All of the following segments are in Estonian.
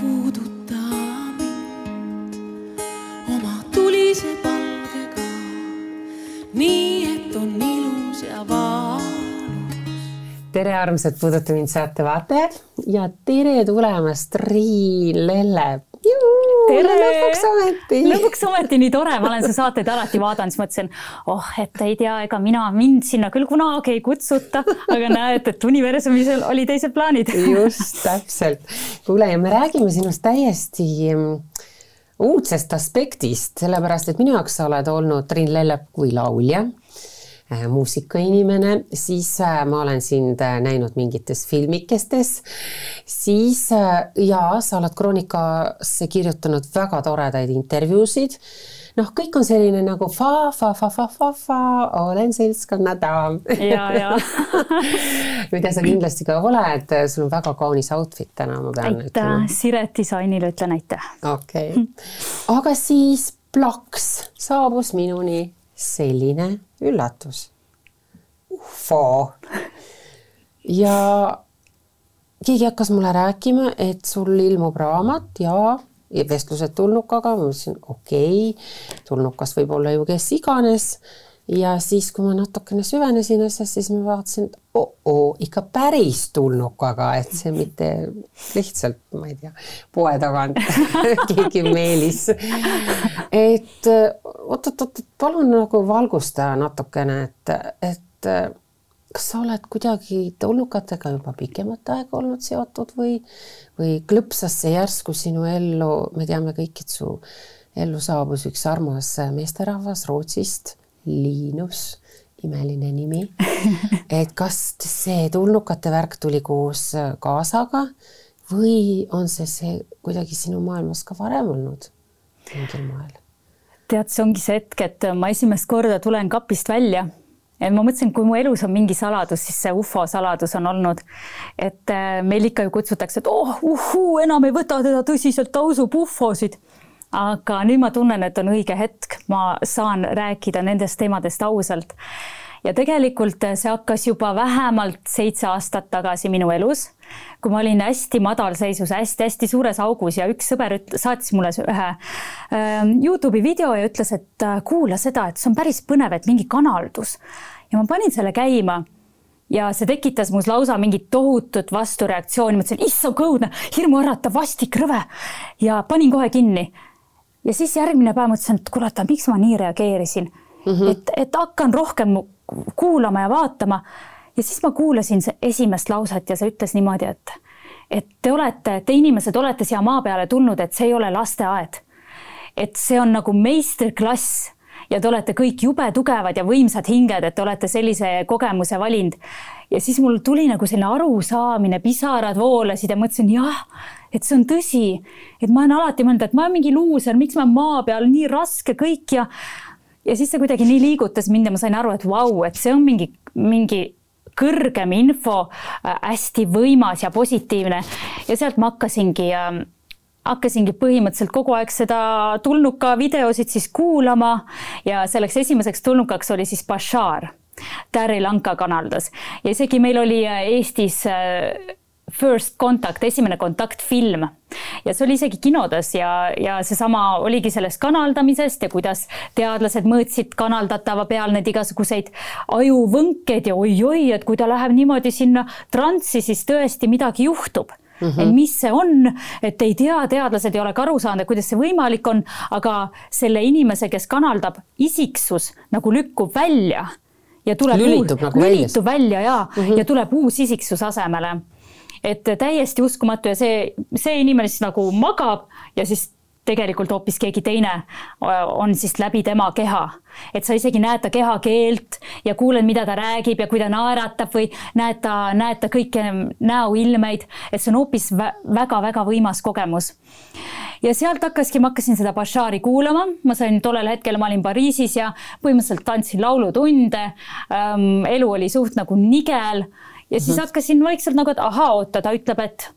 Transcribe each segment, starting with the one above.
puuduta mind oma tulise palgega, nii et on ilus ja valus. tere, armsad Puuduta mind saate vaatajad ja tere tulemast Triin Lelle tere! lõpuks ometi. lõpuks ometi nii tore, ma olen su saateid alati vaadanud, siis mõtlesin, oh, et ei tea, ega mina, mind sinna küll kunagi ei kutsuta, aga näed, et universumis oli teised plaanid. just, täpselt. kuule, ja me räägime sinust täiesti mm, uudsest aspektist, sellepärast et minu jaoks sa oled olnud Triin Lellep kui laulja muusikainimene, siis äh, ma olen sind äh, näinud mingites filmikestes, siis ja sa oled Kroonikasse kirjutanud väga toredaid intervjuusid. noh, kõik on selline nagu fa, fa, fa, fa, fa, fa, olen seltskonna daam. ja, ja mida sa kindlasti ka oled, sul on väga kaunis outfit täna, ma pean aitäh, ütlema. Siret disainile ütlen aitäh. okei okay., aga siis plaks saabus minuni selline üllatus. ufo. ja keegi hakkas mulle rääkima, et sul ilmub raamat ja vestlused tulnukaga, ma mõtlesin, okei okay,, tulnukas võib olla ju kes iganes ja siis, kui ma natukene süvenesin asjasse, siis ma vaatasin, et oo-oo, ikka päris tulnukaga, et see mitte lihtsalt, ma ei tea, poe tagant keegi meelis. et oot-oot-oot, palun nagu valgusta natukene, et, et kas sa oled kuidagi tulnukatega juba pikemat aega olnud seotud või, või klõpsas see järsku sinu ellu, me teame kõik, et su ellu saabus üks armas meesterahvas Rootsist Liinus, imeline nimi. et kas see tulnukate värk tuli koos kaasaga või on see see kuidagi sinu maailmas ka varem olnud mingil moel? tead, see ongi see hetk, et ma esimest korda tulen kapist välja et ma mõtlesin, kui mu elus on mingi saladus, siis see ufo saladus on olnud. et äh, meil ikka ju kutsutakse, et oh, uhuu, enam ei võta teda tõsiselt, ta usub ufosid aga nüüd ma tunnen, et on õige hetk, ma saan rääkida nendest teemadest ausalt. ja tegelikult see hakkas juba vähemalt seitse aastat tagasi minu elus, kui ma olin hästi madalseisus hästi,, hästi-hästi suures augus ja üks sõber saatis mulle ühe äh, Youtube'i video ja ütles, et äh, kuula seda, et see on päris põnev, et mingi kanaldus. ja ma panin selle käima ja see tekitas mus lausa mingit tohutut vastureaktsiooni, mõtlesin, issand, õudne, hirmuäratav, vastik, rõve! Ja panin kohe kinni ja siis järgmine päev mõtlesin, et kurat, miks ma nii reageerisin mm. -hmm. et, et hakkan rohkem kuulama ja vaatama. ja siis ma kuulasin esimest lauset ja see ütles niimoodi, et, et te olete, te inimesed olete siia maa peale tulnud, et see ei ole lasteaed. et see on nagu meistriklass ja te olete kõik jube tugevad ja võimsad hinged, et te olete sellise kogemuse valinud. ja siis mul tuli nagu selline arusaamine, pisarad voolasid ja mõtlesin jah et see on tõsi, et ma olen alati mõelnud, et ma olen mingi luuser, miks ma maa peal nii raske kõik ja ja siis see kuidagi nii liigutas mind ja ma sain aru, et vau, et see on mingi, mingi kõrgem info, äh, hästi võimas ja positiivne. Ja sealt ma hakkasingi äh, hakkasingi põhimõtteliselt kogu aeg seda tulnuka videosid siis kuulama. Ja selleks esimeseks tulnukaks oli siis Bashar. Terri Lanka kanaldas ja isegi meil oli äh, Eestis First Contact, esimene kontaktfilm ja see oli isegi kinodes ja, ja seesama oligi sellest kanaldamisest ja kuidas teadlased mõõtsid kanaldatava peal neid igasuguseid ajuvõnkeid ja oi-oi, et kui ta läheb niimoodi sinna transsi, siis tõesti midagi juhtub. Mm -hmm. et mis see on, et ei tea, teadlased ei ole ka aru saanud, et kuidas see võimalik on, aga selle inimese, kes kanaldab, isiksus nagu lükkub välja ja tuleb lülitub uus, nagu lülitub välja ja mm, -hmm. ja tuleb uus isiksus asemele et täiesti uskumatu ja see, see inimene siis nagu magab ja siis tegelikult hoopis keegi teine on siis läbi tema keha. et sa isegi näed ta kehakeelt ja kuuled, mida ta räägib ja kui ta naeratab või näed ta, näed ta kõiki näoilmeid, et see on hoopis väga-väga võimas kogemus. ja sealt hakkaski, ma hakkasin seda Bashari kuulama, ma sain tollel hetkel, ma olin Pariisis ja põhimõtteliselt tantsin laulutunde ähm,. elu oli suht nagu nigel ja siis -hmm. hakkasin vaikselt nagu, et ahaa, oota, ta ütleb, et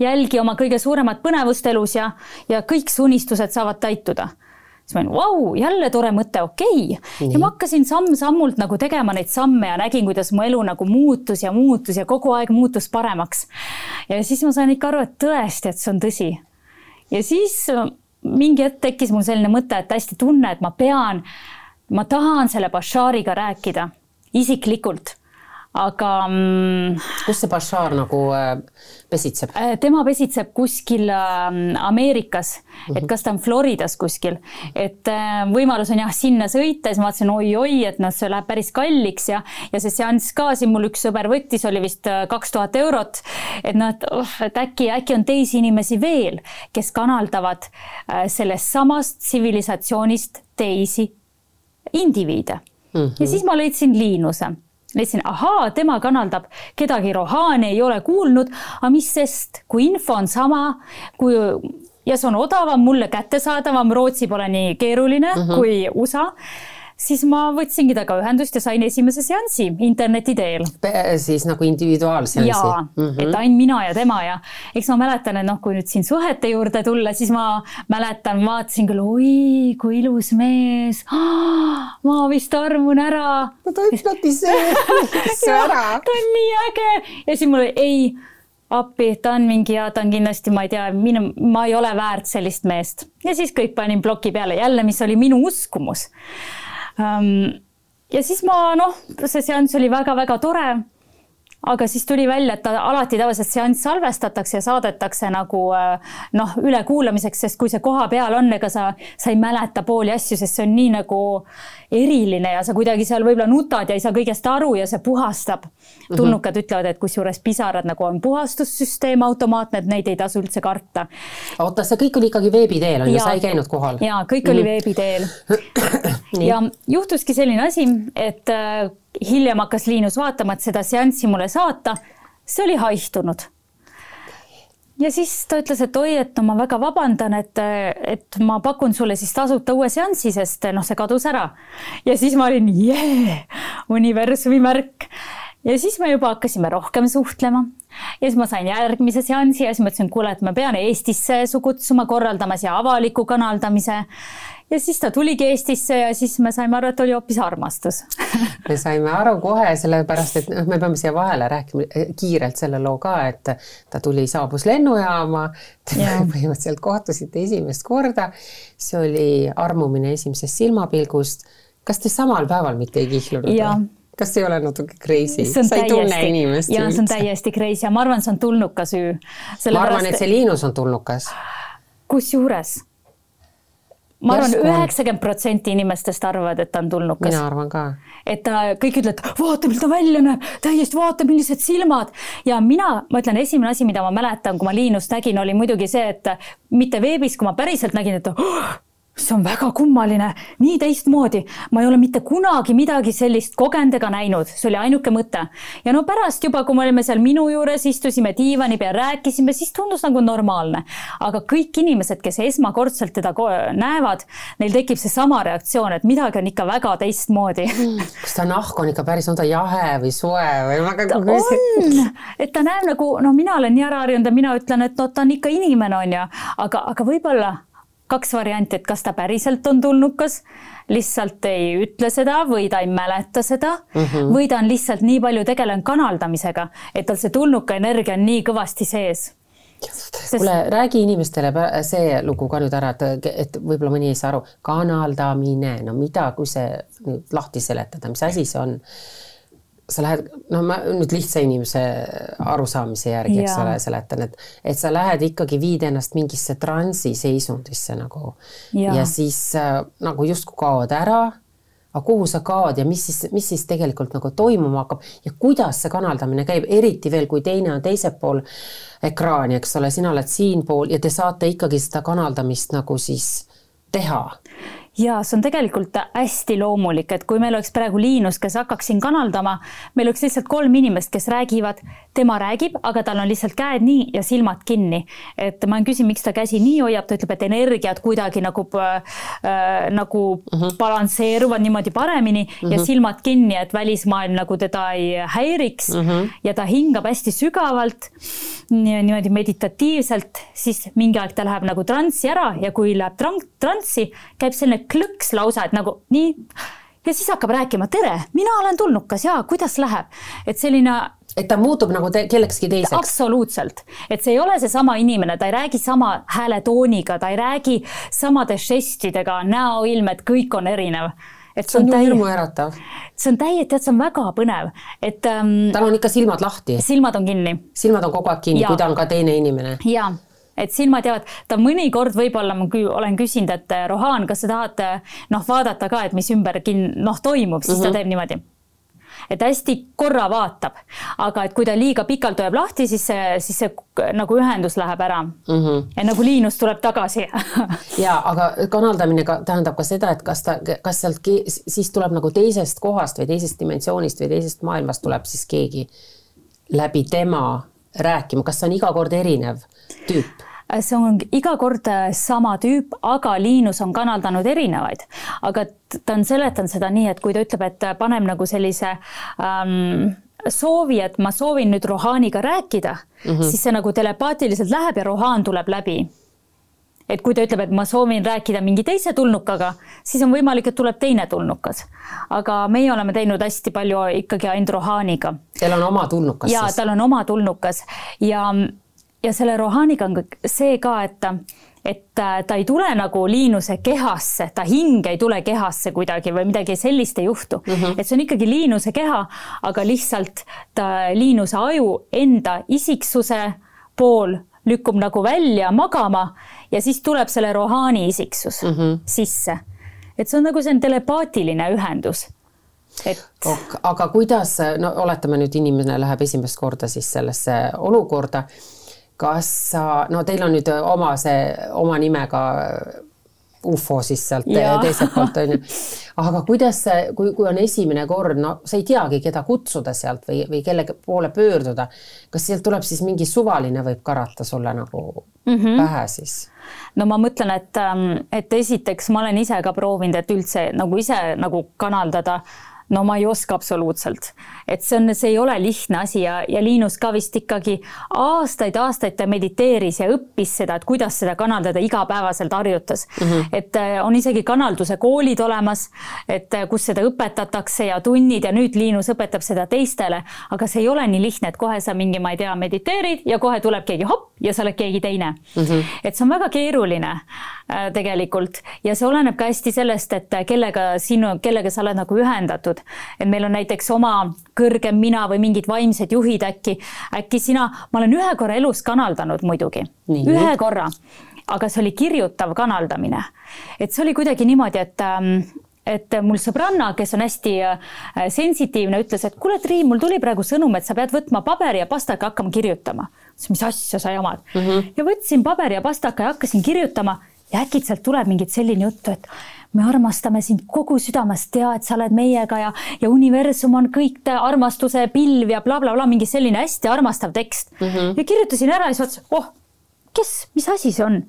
jälgi oma kõige suuremat põnevust elus ja, ja kõik su unistused saavad täituda. siis ma olin, vau, jälle tore mõte, okei okay.. ja ma hakkasin samm-sammult nagu tegema neid samme ja nägin, kuidas mu elu nagu muutus ja muutus ja kogu aeg muutus paremaks. ja siis ma sain ikka aru, et tõesti, et see on tõsi. ja siis mingi hetk tekkis mul selline mõte, et hästi tunne, et ma pean, ma tahan selle Bashariga rääkida isiklikult aga mm, kus see Bashar nagu äh, pesitseb? Äh, tema pesitseb kuskil äh, Ameerikas mm, -hmm. et mhm. kas ta on Floridas kuskil, et võimalus on jah sinna sõita, siis ma vaatasin oi-oi, et noh, see läheb päris kalliks ja, ja see seanss ka siin mul üks sõber võttis, oli vist kaks tuhat eurot. et noh, et oh, et äkki, äkki on teisi inimesi veel, kes kanaldavad sellest samast tsivilisatsioonist teisi indiviide mm. -hmm. ja siis ma leidsin Liinuse leidsin, ahaa, tema kanaldab kedagi rohaani, ei ole kuulnud, aga mis sest, kui info on sama, kui ja see on odavam, mulle kättesaadavam, Rootsi pole nii keeruline mm -hmm. kui USA siis ma võtsingi temaga ühendust ja sain esimese seansi interneti teel. siis nagu individuaalseansi? jaa mm, -hmm. et ainult mina ja tema ja eks ma mäletan, et noh, kui nüüd siin suhete juurde tulla, siis ma mäletan, vaatasin küll, oi kui ilus mees. ma vist armun ära. no ta see ära. ta on nii äge ja siis mul oli ei appi, ta on mingi ja ta on kindlasti, ma ei tea, minu, ma ei ole väärt sellist meest ja siis kõik panin ploki peale jälle, mis oli minu uskumus ja siis ma noh, see seanss oli väga-väga tore aga siis tuli välja, et ta alati tavaliselt seanss salvestatakse ja saadetakse nagu äh, noh, ülekuulamiseks, sest kui see koha peal on, ega sa, sa ei mäleta pooli asju, sest see on nii nagu eriline ja sa kuidagi seal võib-olla nutad ja ei saa kõigest aru ja see puhastab. Mhm. tulnukad mm -hmm. ütlevad, et kusjuures pisarad nagu on puhastussüsteem automaatne, et neid ei tasu üldse karta. oota, see kõik oli ikkagi veebi teel on ju, sa ei käinud kohal? ja kõik oli mm -hmm. veebi teel ja juhtuski selline asi, et äh, hiljem hakkas Liinus vaatama, et seda seanssi mulle saata. see oli haihtunud. ja siis ta ütles, et oi, et no ma väga vabandan, et, et ma pakun sulle siis tasuta uue seansi, sest noh, see kadus ära. ja siis ma olin jee, universumi märk ja siis me juba hakkasime rohkem suhtlema ja siis ma sain järgmise seansi ja siis mõtlesin, kuule, et ma pean Eestisse su kutsuma, korraldama siia avaliku kanaldamise ja siis ta tuligi Eestisse ja siis me saime aru, et oli hoopis armastus me saime aru kohe, sellepärast et noh, me peame siia vahele rääkima eh, kiirelt selle loo ka, et ta tuli, saabus lennujaama, põhimõtteliselt kohtusite esimest korda. see oli armumine esimesest silmapilgust. kas te samal päeval mitte ei kihlunud? kas see ei ole natuke crazy? sa ei tunne inimest. ja see on täiesti crazy ja ma arvan, see on tulnuka süü. ma arvan, et see Liinus on tulnukas. kusjuures ma arvan, üheksakümmend protsenti inimestest arvavad, et ta on tulnukas. mina arvan ka. et ta, kõik ütlevad, vaata, milline ta välja näeb, täiesti vaata, millised silmad ja mina, ma ütlen, esimene asi, mida ma mäletan, kui ma Liinust nägin, oli muidugi see, et mitte veebis, kui ma päriselt nägin, et oh, see on väga kummaline, nii teistmoodi. ma ei ole mitte kunagi midagi sellist kogenud ega näinud, see oli ainuke mõte. ja no pärast juba, kui me olime seal minu juures, istusime diivani peal, rääkisime, siis tundus nagu normaalne. aga kõik inimesed, kes esmakordselt teda näevad, neil tekib seesama reaktsioon, et midagi on ikka väga teistmoodi mm,. kas ta nahk on ikka päris, on ta jahe või soe või? ta on, et ta näeb nagu, no mina olen nii ära harjunud ja mina ütlen, et no ta on ikka inimene, on ju, aga, aga võib-olla kaks varianti, et kas ta päriselt on tulnukas, lihtsalt ei ütle seda või ta ei mäleta seda mm -hmm. või ta on lihtsalt nii palju tegelenud kanaldamisega, et tal see tulnuka energia on nii kõvasti sees Sest... kuule, räägi inimestele see lugu ka nüüd ära, et, et võib-olla mõni ei saa aru, kanaldamine, no mida, kui see nüüd lahti seletada, mis asi see on? Sa lähed, no ma nüüd lihtsa inimese arusaamise järgi, eks ole, seletan, et, et sa lähed ikkagi, viid ennast mingisse transi seisundisse nagu. Ja, ja siis äh, nagu justkui kaod ära. aga kuhu sa kaod ja mis siis, mis siis tegelikult nagu toimuma hakkab ja kuidas see kanaldamine käib, eriti veel, kui teine on teisel pool ekraani, eks ole, sina oled siinpool ja te saate ikkagi seda kanaldamist nagu siis teha ja see on tegelikult hästi loomulik, et kui meil oleks praegu Liinus, kes hakkaks siin kanaldama, meil oleks lihtsalt kolm inimest, kes räägivad, tema räägib, aga tal on lihtsalt käed nii ja silmad kinni. et ma küsin, miks ta käsi nii hoiab, ta ütleb, et energiat kuidagi nagu äh,, nagu uh mhm. -huh. balansseeruvad niimoodi paremini uh -huh. ja mhm. silmad kinni, et välismaailm nagu teda ei häiriks uh. Mhm. -huh. ja ta hingab hästi sügavalt, niimoodi meditatiivselt, siis mingi aeg ta läheb nagu transsi ära ja kui läheb transsi, käib selline klõks lausa, et nagu nii ja siis hakkab rääkima, tere, mina olen tulnukas ja kuidas läheb, et selline et ta muutub nagu te kellekski teiseks. absoluutselt, et see ei ole seesama inimene, ta ei räägi sama hääletooniga, ta ei räägi samade žestidega, näoilm, et kõik on erinev. et see on, on hirmuäratav. see on täiesti, tead, see on väga põnev, et ähm,. tal on ikka silmad lahti. silmad on kinni. silmad on kogu aeg kinni, kui ta on ka teine inimene. ja et silmad jäävad, ta mõnikord võib-olla ma kü olen küsinud, et Rohan, kas sa tahad noh, vaadata ka, et mis ümber noh, toimub, siis mm -hmm. ta mhm. teeb niimoodi et hästi korra vaatab, aga et kui ta liiga pikalt hoiab lahti, siis see, siis see nagu ühendus läheb ära mm. -hmm. ja nagu liinus tuleb tagasi ja aga kanaldamine ka tähendab ka seda, et kas ta, kas sealt siis tuleb nagu teisest kohast või teisest dimensioonist või teisest maailmast tuleb siis keegi läbi tema rääkima, kas see on iga kord erinev tüüp? see on iga kord äh, sama tüüp, aga Liinus on kanaldanud erinevaid. aga ta on seletanud seda nii, et kui ta ütleb, et paneb nagu sellise ähm, soovi, et ma soovin nüüd Rohaniga rääkida mm, -hmm. siis see nagu telepaatiliselt läheb ja Rohan tuleb läbi et kui ta ütleb, et ma soovin rääkida mingi teise tulnukaga, siis on võimalik, et tuleb teine tulnukas. aga meie oleme teinud hästi palju ikkagi ainult Rohaniga. Teil on oma tulnukas ja, siis? tal on oma tulnukas ja ja selle Rohaniga on see ka, et et äh, ta ei tule nagu Liinuse kehasse, ta hing ei tule kehasse kuidagi või midagi sellist ei juhtu mm. -hmm. et see on ikkagi Liinuse keha, aga lihtsalt ta, Liinuse aju enda isiksuse pool lükkub nagu välja magama ja siis tuleb selle Rohani isiksus mm -hmm. sisse. et see on nagu selline telepaatiline ühendus et. aga kuidas, no oletame nüüd inimene läheb esimest korda siis sellesse olukorda kas sa, no teil on nüüd oma see, oma nimega ufo siis sealt ja. teiselt poolt on ju. aga kuidas see, kui, kui on esimene kord, no sa ei teagi, keda kutsuda sealt või, või kelle poole pöörduda. kas sealt tuleb siis mingi suvaline võib karata sulle nagu mm -hmm. pähe siis? no ma mõtlen, et, ähm, et esiteks ma olen ise ka proovinud, et üldse nagu ise nagu kanaldada no ma ei oska absoluutselt, et see on, see ei ole lihtne asi ja, ja Liinus ka vist ikkagi aastaid-aastaid ta mediteeris ja õppis seda, et kuidas seda kanaldada, igapäevaselt harjutas mm. -hmm. et äh, on isegi kanalduse koolid olemas, et äh, kus seda õpetatakse ja tunnid ja nüüd Liinus õpetab seda teistele, aga see ei ole nii lihtne, et kohe sa mingi, ma ei tea, mediteerid ja kohe tuleb keegi hopp ja sa oled keegi teine mm. -hmm. et see on väga keeruline äh, tegelikult ja see oleneb ka hästi sellest, et kellega sinu, kellega sa oled nagu ühendatud seotud. et meil on näiteks oma kõrgem mina või mingid vaimsed juhid äkki, äkki sina, ma olen ühe korra elus kanaldanud muidugi, ühe korra, aga see oli kirjutav kanaldamine. et see oli kuidagi niimoodi, et ähm, et mul sõbranna, kes on hästi äh, sensitiivne, ütles, et kuule, Triin, mul tuli praegu sõnum, et sa pead võtma paberi ja pastaka, hakkama kirjutama. mis asja sa jamad mm? -hmm. ja võtsin paberi ja pastaka ja hakkasin kirjutama ja äkitselt tuleb mingit selline juttu, et me armastame sind kogu südamest, tea, et sa oled meiega ja, ja universum on kõik armastuse pilv ja blablabla bla, bla, mingi selline hästi armastav tekst mm. -hmm. ja kirjutasin ära ja siis vaatasin, oh, kes, mis asi see on?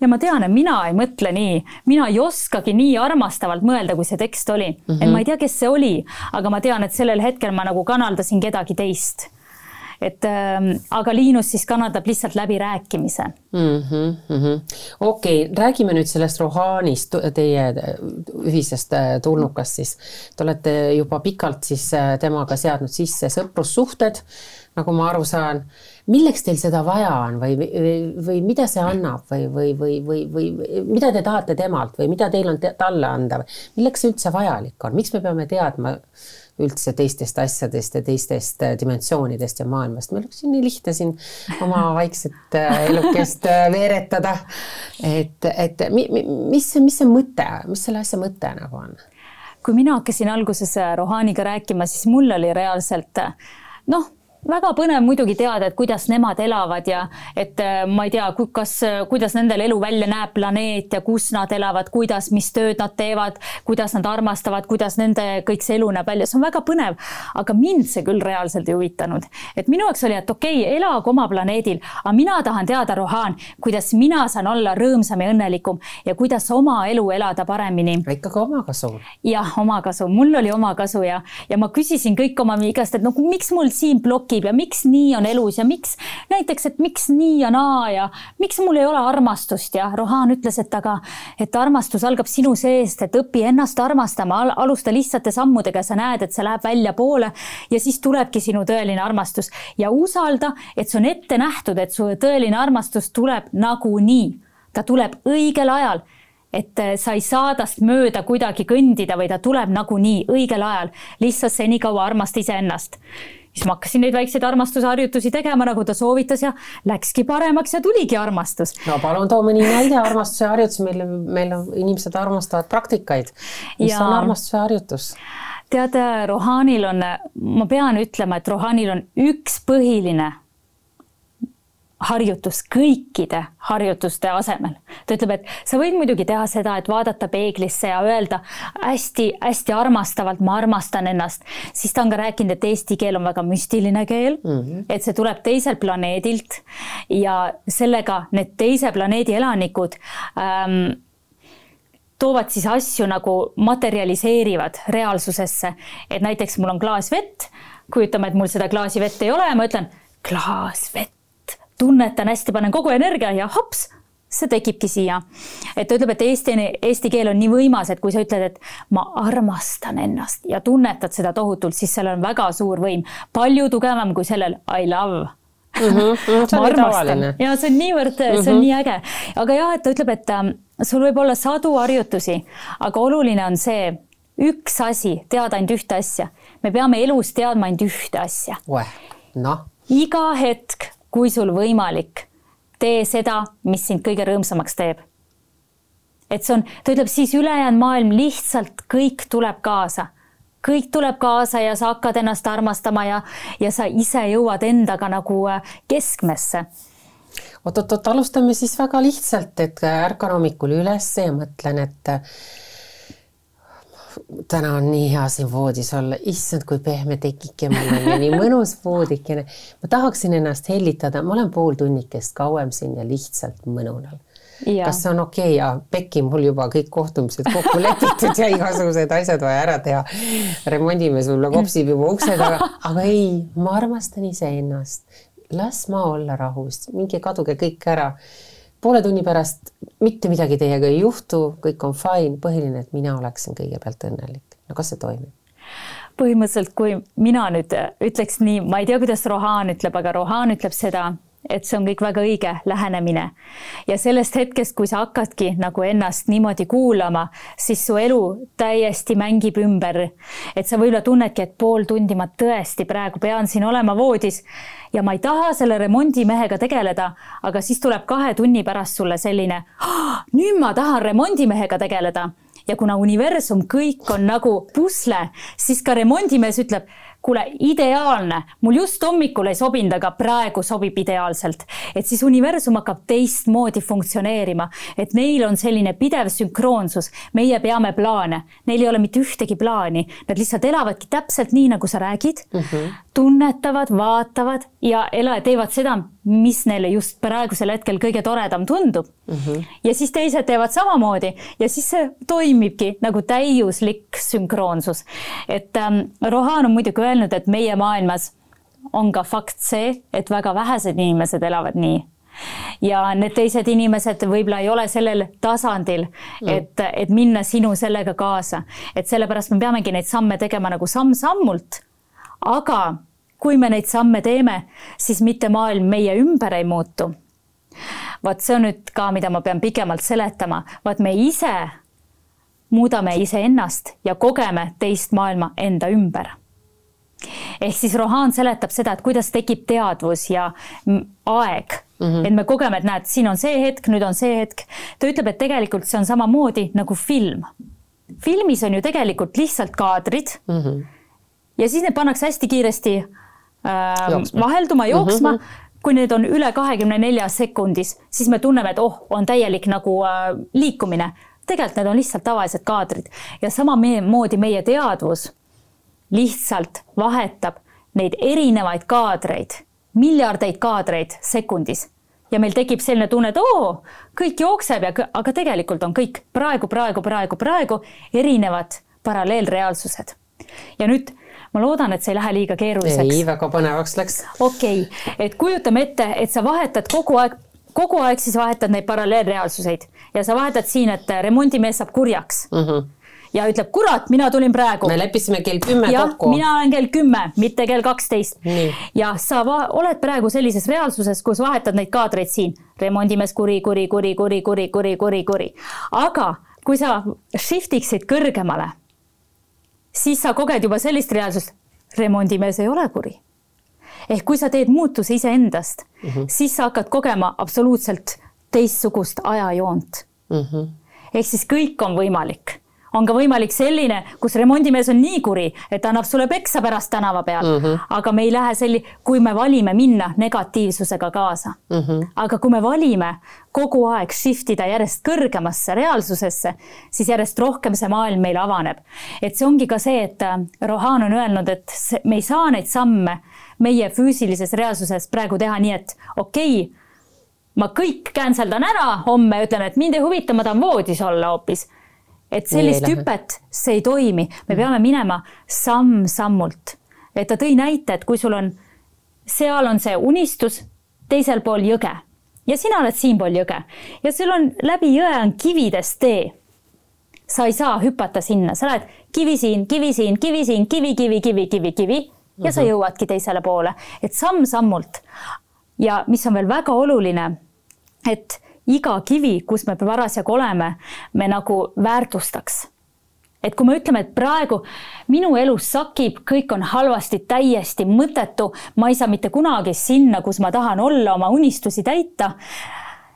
ja ma tean, et mina ei mõtle nii, mina ei oskagi nii armastavalt mõelda, kui see tekst oli mm. -hmm. et ma ei tea, kes see oli, aga ma tean, et sellel hetkel ma nagu kanaldasin kedagi teist et äh, aga Liinus siis kannatab lihtsalt läbirääkimise mm -hmm,. Mm -hmm. okei okay,, räägime nüüd sellest Rohanist, teie ühisest äh, tulnukast siis. Te olete juba pikalt siis äh, temaga seadnud sisse sõprussuhted, nagu ma aru saan. milleks teil seda vaja on või, või, või mida see annab või, või, või, või, või mida te tahate temalt või mida teil on te, talle anda? milleks see üldse vajalik on, miks me peame teadma üldse teistest asjadest ja teistest äh, dimensioonidest ja maailmast. meil oleks nii lihtne siin oma vaikset äh, elukest äh, veeretada. et, et mis, mis see mõte, mis selle asja mõte nagu on? kui mina hakkasin alguses Rohaniga rääkima, siis mul oli reaalselt noh, väga põnev muidugi teada, et kuidas nemad elavad ja et äh, ma ei tea, kas, kuidas nendel elu välja näeb, planeet ja kus nad elavad, kuidas, mis tööd nad teevad, kuidas nad armastavad, kuidas nende kõik see elu näeb välja, see on väga põnev. aga mind see küll reaalselt ei huvitanud, et minu jaoks oli, et okei okay,, elagu oma planeedil, aga mina tahan teada, Rohan, kuidas mina saan olla rõõmsam ja õnnelikum ja kuidas oma elu elada paremini. ikkagi omakasu. jah, omakasu, mul oli omakasu ja, ja ma küsisin kõik oma käest, et no miks mul siin blokib ja miks nii on elus ja miks näiteks, et miks nii ja naa ja miks mul ei ole armastust ja Rohan ütles, et aga, et armastus algab sinu seest, et õpi ennast armastama, alusta lihtsate sammudega, sa näed, et see läheb väljapoole ja siis tulebki sinu tõeline armastus. Ja usalda, et see on ette nähtud, et su tõeline armastus tuleb nagunii, ta tuleb õigel ajal et äh, sa ei saa tast mööda kuidagi kõndida või ta tuleb nagunii õigel ajal, lihtsalt senikaua armasta iseennast siis ma hakkasin neid väikseid armastusharjutusi tegema, nagu ta soovitas ja läkski paremaks ja tuligi armastus. no palun too mõni näide armastuse harjutus, meil, meil on inimesed armastavad praktikaid. mis ja... on armastuse harjutus? tead, Rohanil on, ma pean ütlema, et Rohanil on üks põhiline harjutus kõikide harjutuste asemel. ta ütleb, et sa võid muidugi teha seda, et vaadata peeglisse ja öelda hästi-hästi armastavalt, ma armastan ennast, siis ta on ka rääkinud, et eesti keel on väga müstiline keel mm, -hmm. et see tuleb teiselt planeedilt ja sellega need teise planeedi elanikud ähm, toovad siis asju nagu materialiseerivad reaalsusesse, et näiteks mul on klaas vett, kujutame, et mul seda klaasi vett ei ole ja ma ütlen klaas vett tunnetan hästi, panen kogu energia ja hops, see tekibki siia. et ta ütleb, et eesti, eesti keel on nii võimas, et kui sa ütled, et ma armastan ennast ja tunnetad seda tohutult, siis sellel on väga suur võim, palju tugevam kui sellel I love mm. -hmm, see on tavaline. ja see on niivõrd mm, -hmm. see on mhm. nii äge, aga jah, et ta ütleb, et äh, sul võib olla sadu harjutusi, aga oluline on see üks asi, teada ainult ühte asja. me peame elus teadma ainult ühte asja. noh. iga hetk kui sul võimalik, tee seda, mis sind kõige rõõmsamaks teeb. et see on, ta ütleb siis ülejäänud maailm lihtsalt kõik tuleb kaasa kõik tuleb kaasa ja sa hakkad ennast armastama ja, ja sa ise jõuad endaga nagu äh, keskmesse oot-oot-oot, alustame siis väga lihtsalt, et ärkan hommikul üles ja mõtlen, et täna on nii hea siin voodis olla, issand, kui pehme tekike mul on ja nii mõnus voodikene. ma tahaksin ennast hellitada, ma olen pool tunnikest kauem siin ja lihtsalt mõnunal. kas see on okei okay? ja Pekki mul juba kõik kohtumised kokku lepitud ja igasugused asjad vaja ära teha. remondime sulle kopsib juba ukse taga, aga ei, ma armastan iseennast. las ma olla rahus, minge kaduge kõik ära poole tunni pärast mitte midagi teiega ei juhtu, kõik on fine, põhiline, et mina oleksin kõigepealt õnnelik. no kas see toimib? põhimõtteliselt, kui mina nüüd ütleks nii, ma ei tea, kuidas Rohan ütleb, aga Rohan ütleb seda, et see on kõik väga õige lähenemine. ja sellest hetkest, kui sa hakkadki nagu ennast niimoodi kuulama, siis su elu täiesti mängib ümber. et sa võib-olla tunnedki, et pool tundi ma tõesti praegu pean siin olema voodis ja ma ei taha selle remondimehega tegeleda, aga siis tuleb kahe tunni pärast sulle selline, nüüd ma tahan remondimehega tegeleda ja kuna universum kõik on nagu pusle, siis ka remondimees ütleb kuule, ideaalne, mul just hommikul ei sobinud, aga praegu sobib ideaalselt. et siis universum hakkab teistmoodi funktsioneerima, et neil on selline pidev sünkroonsus, meie peame plaane, neil ei ole mitte ühtegi plaani, nad lihtsalt elavadki täpselt nii, nagu sa räägid. Mm, -hmm. Tunnetavad, vaatavad ja ela-, teevad seda, mis neile just praegusel hetkel kõige toredam tundub mm. -hmm. ja siis teised teevad samamoodi ja siis see toimibki nagu täiuslik sünkroonsus. et ähm, Rohan on muidugi öelnud, et meie maailmas on ka fakt see, et väga vähesed inimesed elavad nii ja need teised inimesed võib-olla ei ole sellel tasandil mm., et, et minna sinu sellega kaasa, et sellepärast me peamegi neid samme tegema nagu samm-sammult. aga kui me neid samme teeme, siis mitte maailm meie ümber ei muutu. vot see on nüüd ka, mida ma pean pikemalt seletama, vaat me ise muudame iseennast ja kogeme teist maailma enda ümber ehk siis Rohan seletab seda, et kuidas tekib teadvus ja aeg mm, -hmm. et me kogeme, et näed, siin on see hetk, nüüd on see hetk. ta ütleb, et tegelikult see on samamoodi nagu film. filmis on ju tegelikult lihtsalt kaadrid mm. -hmm. ja siis need pannakse hästi kiiresti Jooksma. vahelduma, jooksma mm. Mhm. -hmm kui need on üle kahekümne nelja sekundis, siis me tunneme, et oh, on täielik nagu äh, liikumine. tegelikult need on lihtsalt tavalised kaadrid ja samamoodi meie teadvus lihtsalt vahetab neid erinevaid kaadreid, miljardeid kaadreid sekundis ja meil tekib selline tunne, et oo, kõik jookseb ja, aga tegelikult on kõik praegu, praegu, praegu, praegu erinevad paralleelreaalsused. ja nüüd ma loodan, et see ei lähe liiga keeruliseks ei, väga põnevaks läks. okei okay., et kujutame ette, et sa vahetad kogu aeg, kogu aeg siis vahetad neid paralleelreaalsuseid ja sa vahetad siin, et remondimees saab kurjaks mm -hmm. ja ütleb, kurat, mina tulin praegu me leppisime kell kümme kokku. mina olen kell kümme, mitte kell kaksteist ja sa oled praegu sellises reaalsuses, kus vahetad neid kaadreid siin, remondimees kuri, kuri, kuri, kuri, kuri, kuri, kuri, kuri. aga kui sa shift iksid kõrgemale, siis sa koged juba sellist reaalsust, remondimees ei ole kuri. ehk kui sa teed muutuse iseendast mm, -hmm. siis sa hakkad kogema absoluutselt teistsugust ajajoont Mm -hmm. ehk siis kõik on võimalik. On ka võimalik selline, kus remondimees on nii kuri, et annab sulle peksa pärast tänava peal mm, -hmm. aga me ei lähe selli-, kui me valime minna negatiivsusega kaasa mm. -hmm. aga kui me valime kogu aeg shift ida järjest kõrgemasse reaalsusesse, siis järjest rohkem see maailm meile avaneb. et see ongi ka see, et äh, Rohan on öelnud, et see, me ei saa neid samme meie füüsilises reaalsuses praegu teha nii, et okei okay, ma kõik cancel dan ära homme, ütlen, et mind ei huvita, ma tahan voodis olla hoopis. Et sellist hüpet, see ei toimi, me peame minema samm-sammult. et ta tõi näite, et kui sul on, seal on see unistus, teisel pool jõge. Ja sina oled siinpool jõge. Ja sul on läbi jõe on kividest tee. Sa ei saa hüpata sinna, sa oled kivi siin, kivi siin, kivi siin, kivi, kivi, kivi, kivi, kivi. Ja sa jõuadki teisele poole, et samm-sammult. ja mis on veel väga oluline, et iga kivi, kus me parasjagu oleme, me nagu väärtustaks. Et kui me ütleme, et praegu minu elus sakib, kõik on halvasti, täiesti mõttetu, ma ei saa mitte kunagi sinna, kus ma tahan olla, oma unistusi täita,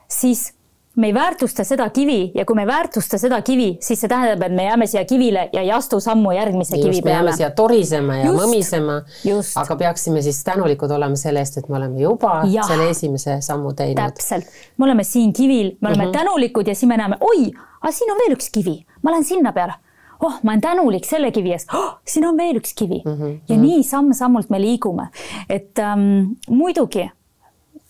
siis me ei väärtusta seda kivi ja kui me ei väärtusta seda kivi, siis see tähendab, et me jääme siia kivile ja ei astu sammu järgmise kivi just, me jääme peale. siia torisema ja Just. mõmisema, Just. aga peaksime siis tänulikud olema selle eest, et me oleme juba Jah. selle esimese sammu teinud. täpselt, me oleme siin kivil, me oleme Mhm. mm -hmm. tänulikud ja siis me näeme, oi, aga siin on veel üks kivi, ma lähen sinna peale. oh, ma olen tänulik selle kivi eest oh,, siin on veel üks kivi mm -hmm. ja nii samm-sammult me liigume, et ähm, muidugi,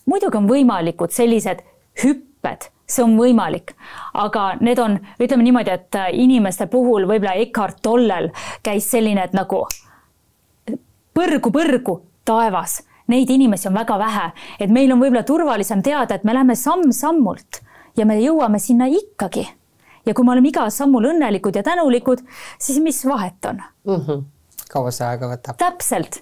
muidugi on võimalikud sellised hüpped, see on võimalik, aga need on, ütleme niimoodi, et äh, inimeste puhul võib-olla Eckart Tollel käis selline, et nagu põrgu, põrgu taevas, neid inimesi on väga vähe, et meil on võib-olla turvalisem teada, et me läheme samm-sammult ja me jõuame sinna ikkagi. ja kui me oleme igal sammul õnnelikud ja tänulikud, siis mis vahet on? mm. -hmm. kaua see aega võtab? täpselt,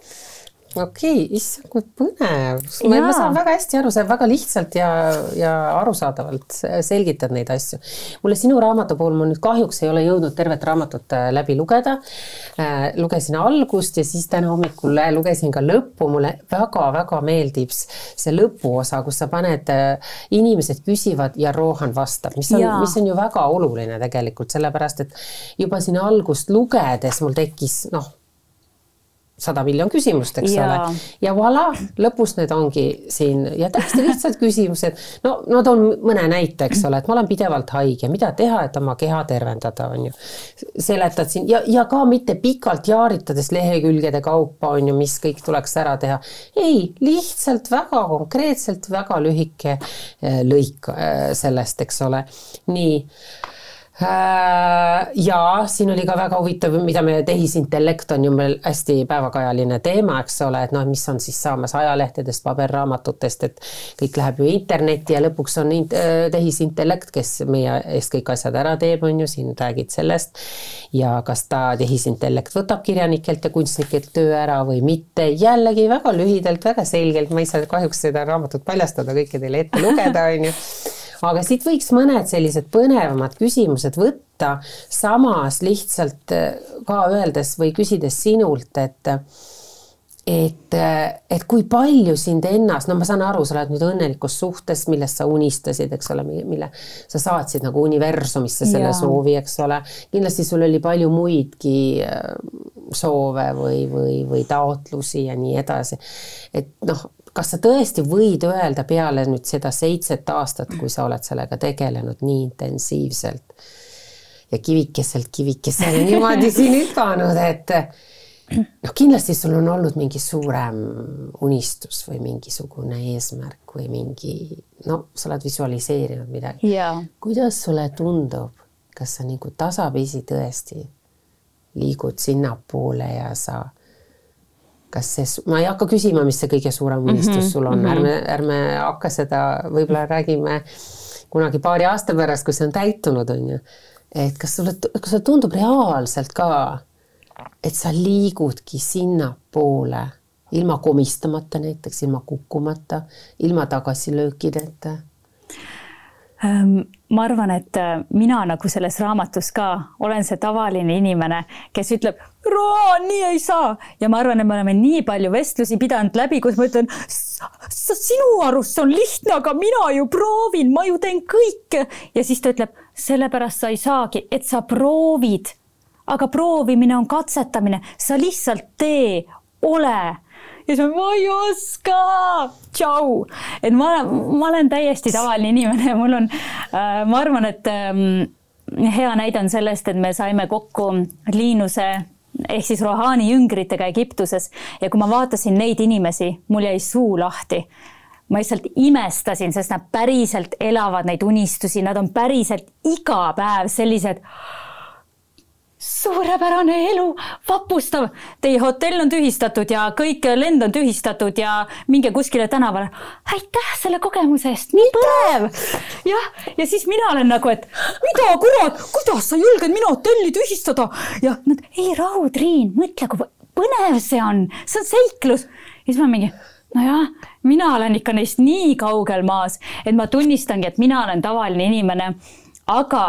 okei okay,, issand kui põnev. ma saan väga hästi aru, sa väga lihtsalt ja, ja arusaadavalt selgitad neid asju. mulle sinu raamatu puhul ma nüüd kahjuks ei ole jõudnud tervet raamatut äh, läbi lugeda. lugesin algust ja siis täna hommikul äh, lugesin ka lõppu, mulle väga-väga meeldib see lõpuosa, kus sa paned, inimesed küsivad ja Rohan vastab, mis on, mis on ju väga oluline tegelikult, sellepärast et juba siin algust lugedes mul tekkis noh sada miljon küsimust, eks Jaa. ole. ja voilà, lõpus need ongi siin ja täiesti lihtsad küsimused. no ma toon mõne näite, eks ole, et ma olen pidevalt haige, mida teha, et oma keha tervendada, on ju. seletad siin ja, ja ka mitte pikalt jaaritades lehekülgede kaupa, on ju, mis kõik tuleks ära teha. ei, lihtsalt väga konkreetselt, väga lühike eh, lõik eh, sellest, eks ole. nii ja siin oli ka väga huvitav, mida me, tehisintellekt on ju meil hästi päevakajaline teema, eks ole, et noh, mis on siis saamas ajalehtedest, paberraamatutest, et kõik läheb ju internetti ja lõpuks on äh, tehisintellekt, kes meie eest kõik asjad ära teeb, on ju, siin räägid sellest. ja kas ta tehisintellekt võtab kirjanikelt ja kunstnikelt töö ära või mitte, jällegi väga lühidalt, väga selgelt, ma ei saa kahjuks seda raamatut paljastada, kõike teile ette lugeda, on ju aga siit võiks mõned sellised põnevamad küsimused võtta, samas lihtsalt äh, ka öeldes või küsides sinult, et et, et kui palju sind ennast, no ma saan aru, sa oled nüüd õnnelikus suhtes, millest sa unistasid, eks ole, mille sa saatsid nagu universumisse selle ja. soovi, eks ole. kindlasti sul oli palju muidki äh, soove või, või, või taotlusi ja nii edasi. et noh, kas sa tõesti võid öelda peale nüüd seda seitset aastat, kui sa oled sellega tegelenud nii intensiivselt ja kivikeselt kivikesele niimoodi siin hüpanud, et noh, kindlasti sul on olnud mingi suurem unistus või mingisugune eesmärk või mingi, no sa oled visualiseerinud midagi. kuidas sulle tundub, kas sa nagu tasapisi tõesti liigud sinnapoole ja sa kas see, ma ei hakka küsima, mis see kõige suurem unistus mm -hmm, sul on mm, -hmm. ärme, ärme hakka seda, võib-olla räägime kunagi paari aasta pärast, kui see on täitunud, on ju. et kas sulle, kas sulle tundub reaalselt ka, et sa liigudki sinnapoole ilma komistamata näiteks, ilma kukkumata, ilma tagasilöökideta Ehm, ma arvan, et äh, mina nagu selles raamatus ka olen see tavaline inimene, kes ütleb, nii ei saa. Ja ma arvan, et me oleme nii palju vestlusi pidanud läbi, kus ma ütlen, sinu arust see on lihtne, aga mina ju proovin, ma ju teen kõike. Ja siis ta ütleb, sellepärast sa ei saagi, et sa proovid. aga proovimine on katsetamine, sa lihtsalt tee, ole ja siis ma, ma ei oska, tšau. et ma, ma olen täiesti tavaline inimene, mul on äh,, ma arvan, et ähm, hea näide on sellest, et me saime kokku Liinuse ehk siis Rohani jüngritega Egiptuses ja kui ma vaatasin neid inimesi, mul jäi suu lahti ma lihtsalt imestasin, sest nad päriselt elavad neid unistusi, nad on päriselt iga päev sellised suurepärane elu, vapustav. Teie hotell on tühistatud ja kõik lend on tühistatud ja minge kuskile tänavale. aitäh selle kogemuse eest, nii põnev. jah, ja siis mina olen nagu, et mida kurat, kuidas sa julged minu hotelli tühistada ja nad, ei rahu, Triin, mõtle, kui põnev see on, see on seiklus. ja siis ma mingi nojah, mina olen ikka neist nii kaugel maas, et ma tunnistangi, et mina olen tavaline inimene, aga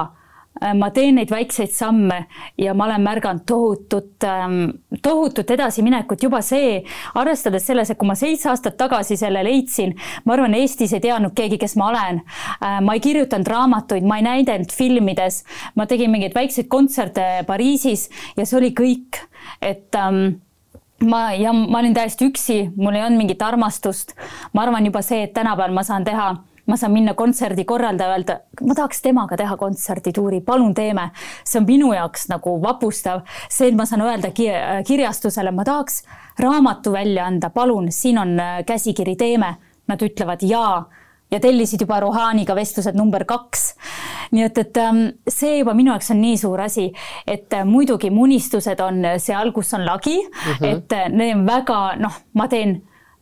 ma teen neid väikseid samme ja ma olen märganud tohutut, ähm, tohutut edasiminekut juba see, arvestades selles, et kui ma seitse aastat tagasi selle leidsin, ma arvan, Eestis ei teadnud keegi, kes ma olen. Äh, ma ei kirjutanud raamatuid, ma ei näidanud filmides, ma tegin mingeid väikseid kontserte Pariisis ja see oli kõik, et ähm, ma ja ma olin täiesti üksi, mul ei olnud mingit armastust. ma arvan juba see, et tänapäeval ma saan teha ma saan minna kontserdi korraldaja öelda, ma tahaks temaga teha kontserdituuri, palun teeme. see on minu jaoks nagu vapustav, see, et ma saan öelda kirjastusele, ma tahaks raamatu välja anda, palun, siin on äh, käsikiri, teeme. Nad ütlevad jaa ja tellisid juba Rohaniga vestlused number kaks. nii et, et ähm, see juba minu jaoks on nii suur asi, et äh, muidugi mu unistused on seal, kus on lagi mm, -hmm. et äh, need on väga noh, ma teen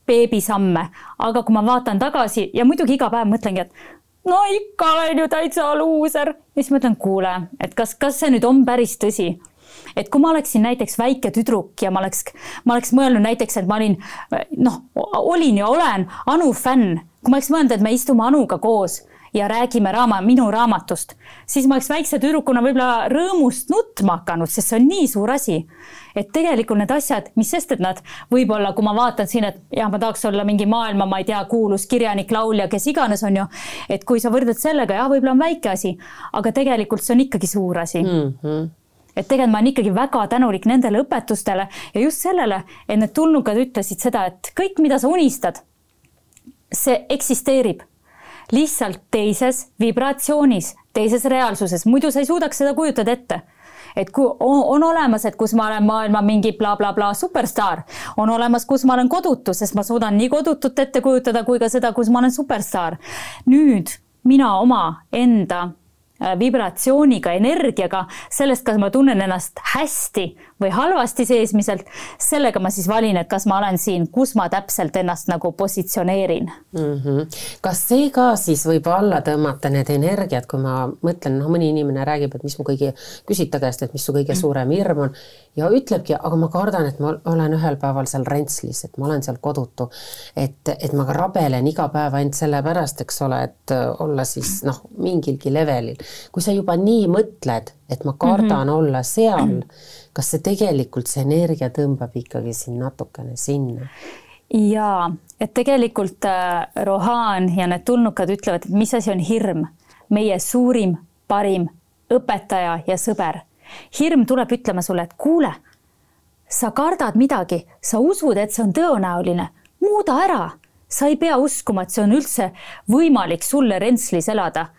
beebisamme, aga kui ma vaatan tagasi ja muidugi iga päev mõtlengi, et no ikka olen ju täitsa luuser. Siis mõtlen, kuule, et kas, kas see nüüd on päris tõsi? Et kui ma oleksin näiteks väike tüdruk ja ma oleks, ma oleks mõelnud näiteks, et ma olin noh, olin ja olen Anu fänn, kui ma oleks mõelnud, et me istume Anuga koos ja räägime raama, minu raamatust, siis ma oleks väikse tüdrukuna võib-olla rõõmust nutma hakanud, sest see on nii suur asi. et tegelikult need asjad, mis sest, et nad võib-olla, kui ma vaatan siin, et jah, ma tahaks olla mingi maailma, ma ei tea, kuulus kirjanik, laulja, kes iganes on ju, et kui sa võrdled sellega, jah, võib-olla on väike asi, aga tegelikult see on ikkagi suur asi mm. -hmm et tegelikult ma olen ikkagi väga tänulik nendele õpetustele ja just sellele, et need tulnukad ütlesid seda, et kõik, mida sa unistad, see eksisteerib lihtsalt teises vibratsioonis, teises reaalsuses, muidu sa ei suudaks seda kujutada ette. Et kui on, on olemas, et kus ma olen maailma mingi blablabla bla, bla, superstaar, on olemas, kus ma olen kodutu, sest ma suudan nii kodutut ette kujutada kui ka seda, kus ma olen superstaar. nüüd mina oma enda Äh, vibratsiooniga, energiaga, sellest, kas ma tunnen ennast hästi või halvasti seesmiselt, sellega ma siis valin, et kas ma olen siin, kus ma täpselt ennast nagu positsioneerin mm. -hmm. kas see ka siis võib alla tõmmata need energiad, kui ma mõtlen, noh, mõni inimene räägib, et mis mu kõige, küsid ta käest, et mis su kõige suurem hirm on ja ütlebki, aga ma kardan, et ma olen ühel päeval seal räntslis, et ma olen seal kodutu. et, et ma rabelen iga päev ainult sellepärast, eks ole, et olla siis noh, mingilgi levelil kui sa juba nii mõtled, et ma kardan mm -hmm. olla seal, kas see tegelikult, see energia tõmbab ikkagi sind natukene sinna? jaa, et tegelikult äh, Rohan ja need tulnukad ütlevad, et mis asi on hirm, meie suurim, parim õpetaja ja sõber. hirm tuleb ütlema sulle, et kuule, sa kardad midagi, sa usud, et see on tõenäoline, muuda ära. sa ei pea uskuma, et see on üldse võimalik sulle Rentslis elada.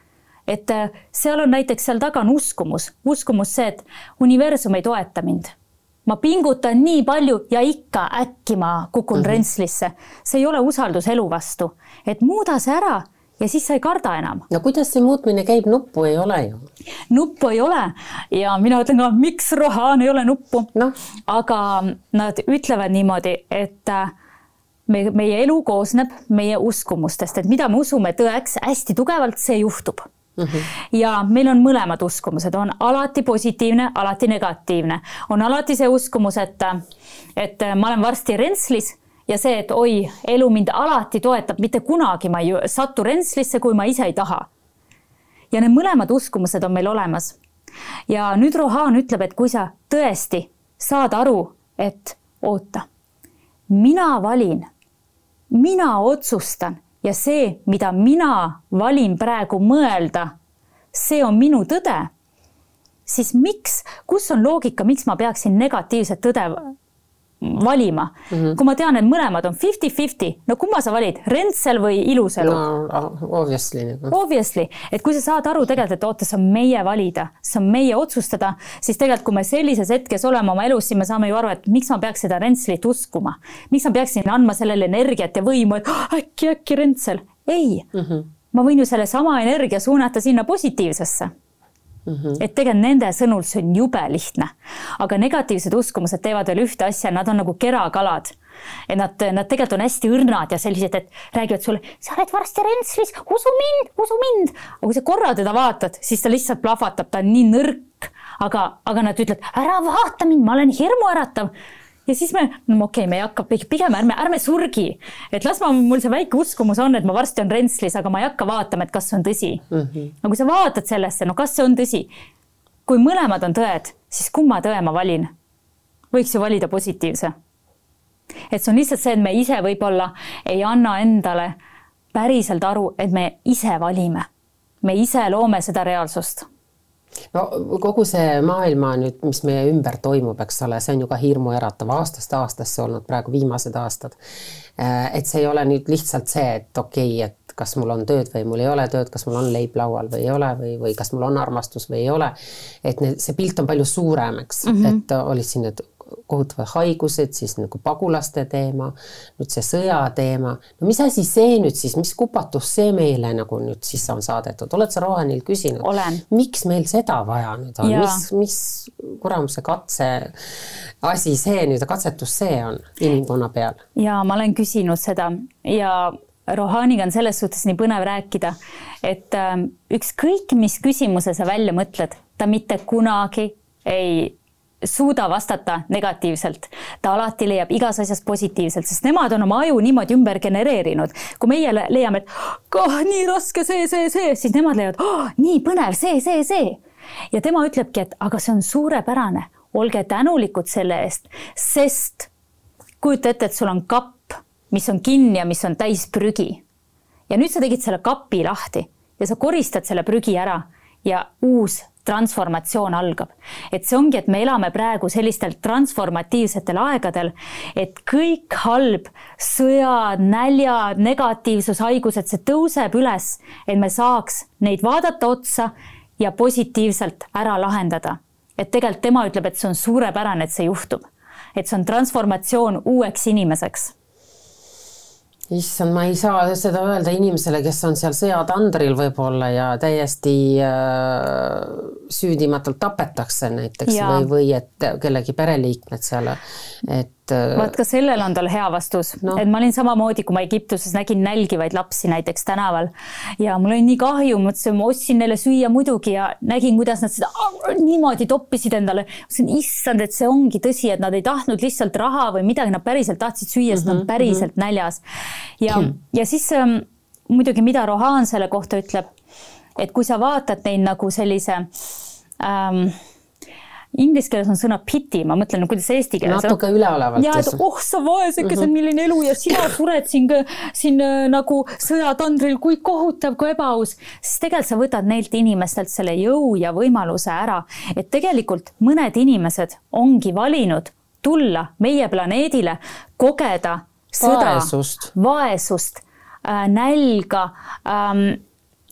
et äh, seal on näiteks seal taga on uskumus, uskumus see, et universum ei toeta mind ma pingutan nii palju ja ikka äkki ma kukun mm -hmm. rentslisse. see ei ole usaldus elu vastu, et muuda see ära ja siis sa ei karda enam. no kuidas see muutmine käib, nuppu ei ole ju. nuppu ei ole ja mina ütlen ka, miks Rohan ei ole nuppu no.. aga nad ütlevad niimoodi, et äh, me, meie elu koosneb meie uskumustest, et mida me usume tõeks hästi tugevalt, see juhtub Mm -hmm. ja meil on mõlemad uskumused, on alati positiivne, alati negatiivne, on alati see uskumus, et, et ma olen varsti rentslis ja see, et oi, elu mind alati toetab, mitte kunagi ma ei satu rentslisse, kui ma ise ei taha. ja need mõlemad uskumused on meil olemas. ja nüüd Rohan ütleb, et kui sa tõesti saad aru, et oota, mina valin, mina otsustan ja see, mida mina valin praegu mõelda, see on minu tõde, siis miks, kus on loogika, miks ma peaksin negatiivset tõde valima mm. -hmm. kui ma tean, et mõlemad on fifty-fifty, no kumma sa valid, rentsel või ilus elu? no obviously. Nagu. Obviously, et kui sa saad aru tegelikult, et oota, see on meie valida, see on meie otsustada, siis tegelikult, kui me sellises hetkes oleme oma elus, siis me saame ju aru, et miks ma peaks seda rentslit uskuma. miks ma peaksin andma sellele energiat ja võimu, et oh, äkki, äkki rentsel. ei mm, -hmm. ma võin ju sellesama energia suunata sinna positiivsesse Mm -hmm. et tegelikult nende sõnul see on jube lihtne, aga negatiivsed uskumused teevad veel ühte asja, nad on nagu kerakalad. et nad, nad tegelikult on hästi õrnad ja sellised, et räägivad sulle, sa oled varsti rentslis, usu mind, usu mind. aga kui sa korra teda vaatad, siis ta lihtsalt plahvatab, ta on nii nõrk, aga, aga nad ütlevad, ära vaata mind, ma olen hirmuäratav ja siis me, no okei okay,, me ei hakka, pigem ärme, ärme surgi, et las ma, mul see väike uskumus on, et ma varsti on rentslis, aga ma ei hakka vaatama, et kas see on tõsi mm. -hmm. no kui sa vaatad sellesse, no kas see on tõsi? kui mõlemad on tõed, siis kumma tõe ma valin? võiks ju valida positiivse. et see on lihtsalt see, et me ise võib-olla ei anna endale päriselt aru, et me ise valime. me ise loome seda reaalsust no kogu see maailma nüüd, mis meie ümber toimub, eks ole, see on ju ka hirmuäratav aastast aastasse olnud praegu viimased aastad. Äh, et see ei ole nüüd lihtsalt see, et okei okay,, et kas mul on tööd või mul ei ole tööd, kas mul on leib laual või ei ole või, või kas mul on armastus või ei ole. et need, see pilt on palju suurem, eks mm, -hmm. et olid siin need kohutavad haigused, siis nagu pagulaste teema, nüüd see sõja teema. no mis asi see nüüd siis, mis kupatus see meile nagu nüüd sisse on saadetud, oled sa Rohanilt küsinud? miks meil seda vaja nüüd on, mis, mis kuramuse katse asi see nüüd, katsetus see on inimkonna peal? ja ma olen küsinud seda ja Rohaniga on selles suhtes nii põnev rääkida, et äh, ükskõik, mis küsimuse sa välja mõtled, ta mitte kunagi ei suuda vastata negatiivselt. ta alati leiab igas asjas positiivselt, sest nemad on oma aju niimoodi ümber genereerinud. kui meie leiame, et oh, nii raske see, see, see, siis nemad leiavad oh,, nii põnev see, see, see. ja tema ütlebki, et aga see on suurepärane, olge tänulikud selle eest, sest kujuta ette, et sul on kapp, mis on kinni ja mis on täis prügi. ja nüüd sa tegid selle kapi lahti ja sa koristad selle prügi ära ja uus transformatsioon algab. et see ongi, et me elame praegu sellistel transformatiivsetel aegadel, et kõik halb, sõjad, näljad, negatiivsus, haigused, see tõuseb üles, et me saaks neid vaadata otsa ja positiivselt ära lahendada. et tegelikult tema ütleb, et see on suurepärane, et see juhtub. et see on transformatsioon uueks inimeseks issand, ma ei saa seda öelda inimesele, kes on seal sõjatandril võib-olla ja täiesti äh, süüdimatult tapetakse näiteks ja. või, või et kellegi pereliikmed seal, et et. vaat ka sellele on tal hea vastus no., et ma olin samamoodi, kui ma Egiptuses nägin nälgivaid lapsi näiteks tänaval ja mul oli nii kahju, mõtlesin, ma ostsin neile süüa muidugi ja nägin, kuidas nad seda niimoodi toppisid endale. mõtlesin, issand, et see ongi tõsi, et nad ei tahtnud lihtsalt raha või midagi, nad päriselt tahtsid süüa, sest mm -hmm, nad mhm, päriselt mm -hmm. näljas. ja mm, -hmm. ja siis ähm, muidugi, mida Rohan selle kohta ütleb et kui sa vaatad neid nagu sellise ähm, inglise keeles on sõna pity, ma mõtlen, kuidas eesti keeles. natuke üleolevalt. ja, et oh sa vaesekesed mm, -hmm. milline elu ja sina sured siin, siin äh, nagu sõjatandril, kui kohutav, kui ebaaus. siis tegelikult sa võtad neilt inimestelt selle jõu ja võimaluse ära, et tegelikult mõned inimesed ongi valinud tulla meie planeedile, kogeda sõda, vaesust, vaesust, äh, nälga ähm,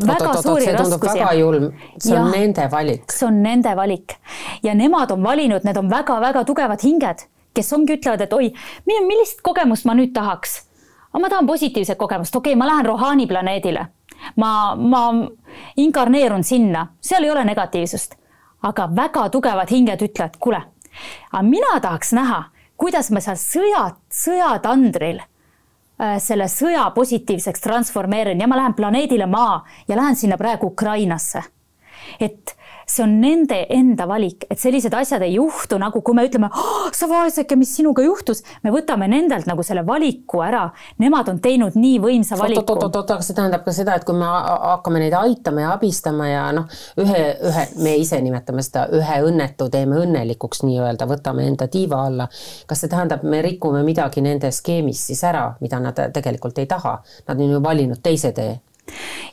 väga oot, suuri raskusi. väga julm, see on ja, nende valik. see on nende valik ja nemad on valinud, need on väga-väga tugevad hinged, kes ongi, ütlevad, et oi, millist kogemust ma nüüd tahaks. ma tahan positiivset kogemust, okei okay,, ma lähen Rohani planeedile. ma, ma inkarneerun sinna, seal ei ole negatiivsust. aga väga tugevad hinged ütlevad, kuule, aga mina tahaks näha, kuidas ma seal sõja, sõjatandril selle sõja positiivseks transformeerin ja ma lähen planeedile Maa ja lähen sinna praegu Ukrainasse. et see on nende enda valik, et sellised asjad ei juhtu nagu, kui me ütleme oh,, sa vaeseke, mis sinuga juhtus, me võtame nendelt nagu selle valiku ära. Nemad on teinud nii võimsa valiku. oot-oot-oot, aga see tähendab ka seda, et kui me hakkame neid aitama ja abistama ja noh, ühe, ühe, me ise nimetame seda ühe õnnetu teeme õnnelikuks nii-öelda, võtame enda tiiva alla. kas see tähendab, me rikume midagi nende skeemis siis ära, mida nad tegelikult ei taha? Nad on ju valinud teise tee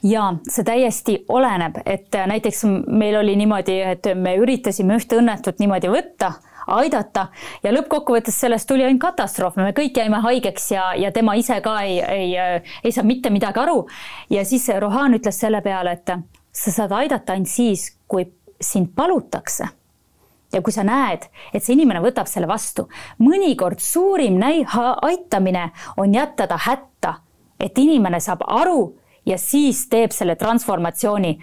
ja see täiesti oleneb, et näiteks meil oli niimoodi, et me üritasime ühte õnnetut niimoodi võtta aidata ja lõppkokkuvõttes sellest tuli ainult katastroof, me kõik jäime haigeks ja, ja tema ise ka ei, ei, ei saa mitte midagi aru. ja siis Rohan ütles selle peale, et sa saad aidata ainult siis, kui sind palutakse ja kui sa näed, et see inimene võtab selle vastu, mõnikord suurim näi-, aitamine on jätta ta hätta, et inimene saab aru ja siis teeb selle transformatsiooni.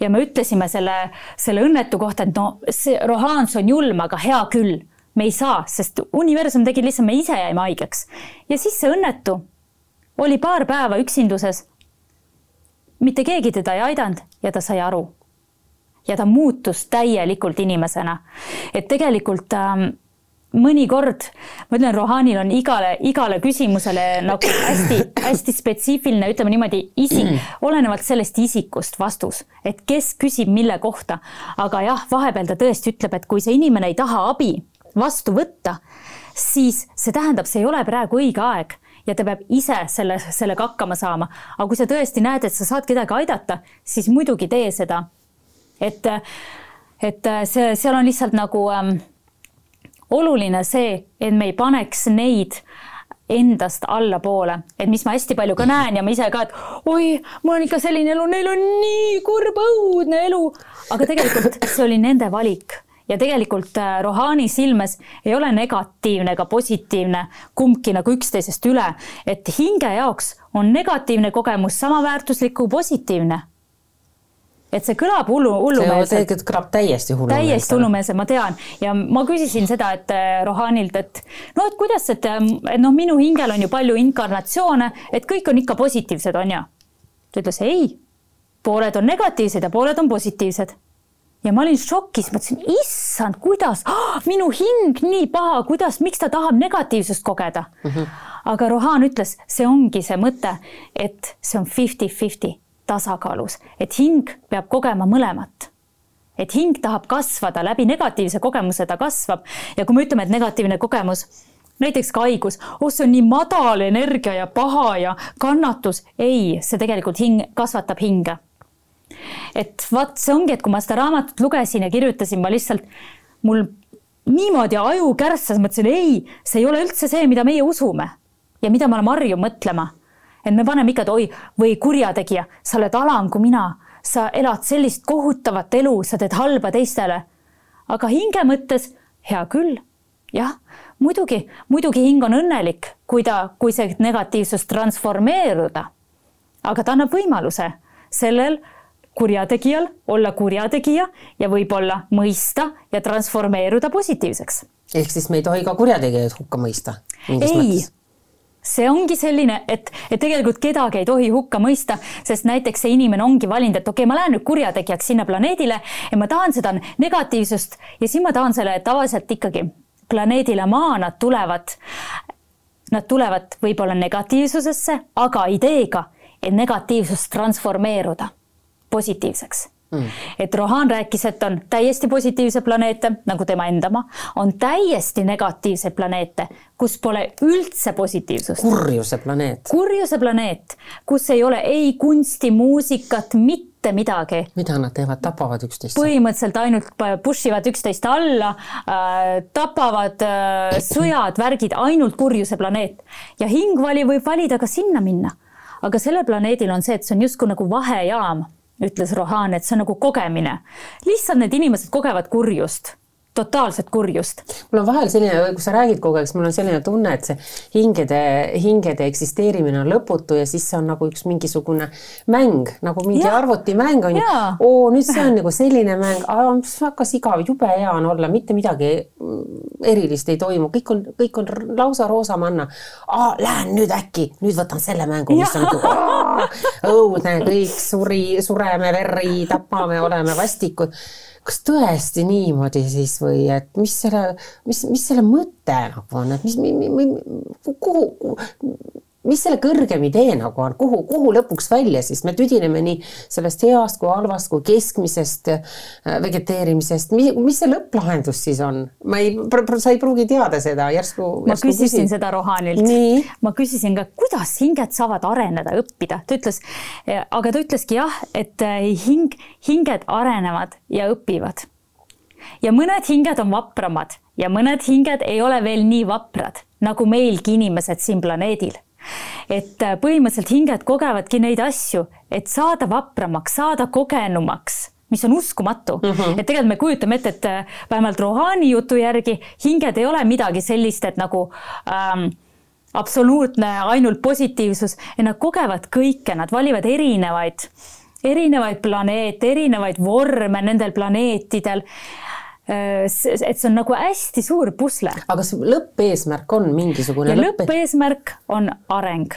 ja me ütlesime selle, selle õnnetu kohta, et no see Rohans on julm, aga hea küll, me ei saa, sest universum tegi lihtsalt, me ise jäime haigeks. ja siis see õnnetu oli paar päeva üksinduses. mitte keegi teda ei aidanud ja ta sai aru. ja ta muutus täielikult inimesena. et tegelikult ähm, mõnikord, ma ütlen, Rohanil on igale, igale küsimusele nagu hästi-hästi spetsiifiline, ütleme niimoodi, isik, olenevalt sellest isikust vastus, et kes küsib mille kohta. aga jah, vahepeal ta tõesti ütleb, et kui see inimene ei taha abi vastu võtta, siis see tähendab, see ei ole praegu õige aeg ja ta peab ise selle, sellega hakkama saama. aga kui sa tõesti näed, et sa saad kedagi aidata, siis muidugi tee seda. et, et see, seal on lihtsalt nagu ähm, oluline see, et me ei paneks neid endast allapoole, et mis ma hästi palju ka näen ja ma ise ka, et oi, mul on ikka selline elu, neil on nii kurb, õudne elu. aga tegelikult see oli nende valik. Ja tegelikult äh, Rohani silmes ei ole negatiivne ega positiivne kumbki nagu üksteisest üle, et hinge jaoks on negatiivne kogemus sama väärtuslik kui positiivne et see kõlab hullu, hullumeelselt. tegelikult kõlab täiesti hullumeelselt. täiesti hullumeelselt, ma tean ja ma küsisin seda, et äh, Rohanilt, et no, et kuidas, et, ähm, et noh, minu hingel on ju palju inkarnatsioone, et kõik on ikka positiivsed, on ju? ta ütles ei, pooled on negatiivsed ja pooled on positiivsed. ja ma olin šokis, mõtlesin, issand, kuidas oh,, minu hing nii paha, kuidas, miks ta tahab negatiivsust kogeda mm? -hmm. aga Rohan ütles, see ongi see mõte, et see on fifty-fifty tasakaalus, et hing peab kogema mõlemat. Et hing tahab kasvada läbi negatiivse kogemuse, ta kasvab. Ja kui me ütleme, et negatiivne kogemus, näiteks ka haigus, oh see on nii madal energia ja paha ja kannatus, ei, see tegelikult hing kasvatab hinge. et vaat see ongi, et kui ma seda raamatut lugesin ja kirjutasin, ma lihtsalt, mul niimoodi aju kärssas, mõtlesin ei, see ei ole üldse see, mida meie usume ja mida me oleme harjunud mõtlema et me paneme ikka, et oi, või kurjategija, sa oled alam kui mina, sa elad sellist kohutavat elu, sa teed halba teistele. aga hinge mõttes hea küll, jah, muidugi, muidugi hing on õnnelik, kui ta, kui see negatiivsus transformeeruda. aga ta annab võimaluse sellel kurjategijal olla kurjategija ja võib-olla mõista ja transformeeruda positiivseks. ehk siis me ei tohi ka kurjategijaid hukka mõista? ei, see ongi selline, et, et tegelikult kedagi ei tohi hukka mõista, sest näiteks see inimene ongi valinud, et okei okay,, ma lähen nüüd kurjategijaks sinna planeedile ja ma tahan seda negatiivsust ja siis ma tahan selle tavaliselt ikkagi planeedile Maa, nad tulevad, nad tulevad võib-olla negatiivsusesse, aga ideega, et negatiivsust transformeeruda positiivseks Mm. et Rohan rääkis, et on täiesti positiivseid planeete, nagu tema enda oma, on täiesti negatiivseid planeete, kus pole üldse positiivsust. kurjuse planeet. kurjuse planeet, kus ei ole ei kunsti, muusikat, mitte midagi. mida nad teevad, tapavad üksteist? põhimõtteliselt ainult push ivad üksteist alla äh,, tapavad äh, sõjad, värgid, ainult kurjuse planeet ja hingvali võib valida ka sinna minna. aga sellel planeedil on see, et see on justkui nagu vahejaam ütles Rohan, et see on nagu kogemine. lihtsalt need inimesed kogevad kurjust totaalset kurjust. mul on vahel selline, kui sa räägid kogu aeg, siis mul on selline tunne, et see hingede, hingede eksisteerimine on lõputu ja siis see on nagu üks mingisugune mäng, nagu mingi ja. arvutimäng on ju. oo, nüüd see on nagu selline mäng, mis väga sigav, jube hea on olla, mitte midagi erilist ei toimu, kõik on, kõik on lausa roosamanna. Lähen nüüd äkki, nüüd võtan selle mängu, mis ja. on nagu õudne, kõik suri, sureme, verri, tapame, oleme vastikud kas tõesti niimoodi siis või et mis selle, mis, mis selle mõte nagu on, et mis, kuhu, mis selle kõrgem idee nagu on, kuhu, kuhu lõpuks välja siis, me tüdineme nii sellest heast kui halvast kui keskmisest äh, vegeteerimisest, mis see lõpplahendus siis on? ma ei, sa ei pruugi teada seda, järsku. ma küsisin küsin. seda Rohanilt. ma küsisin ka, kuidas hinged saavad areneda, õppida, ta ütles, aga ta ütleski jah, et äh, hing, hinged arenevad ja õpivad. ja mõned hinged on vapramad ja mõned hinged ei ole veel nii vaprad nagu meilgi inimesed siin planeedil et äh, põhimõtteliselt hinged kogevadki neid asju, et saada vapramaks, saada kogenumaks mis on uskumatu. Mm, -hmm. et tegelikult me kujutame ette, et äh, vähemalt Rohani jutu järgi hinged ei ole midagi sellist, et nagu ähm, absoluutne ainult positiivsus. Ja nad kogevad kõike, nad valivad erinevaid, erinevaid planeete, erinevaid vorme nendel planeetidel et see on nagu hästi suur pusle. aga kas lõppeesmärk on mingisugune? lõppeesmärk on areng.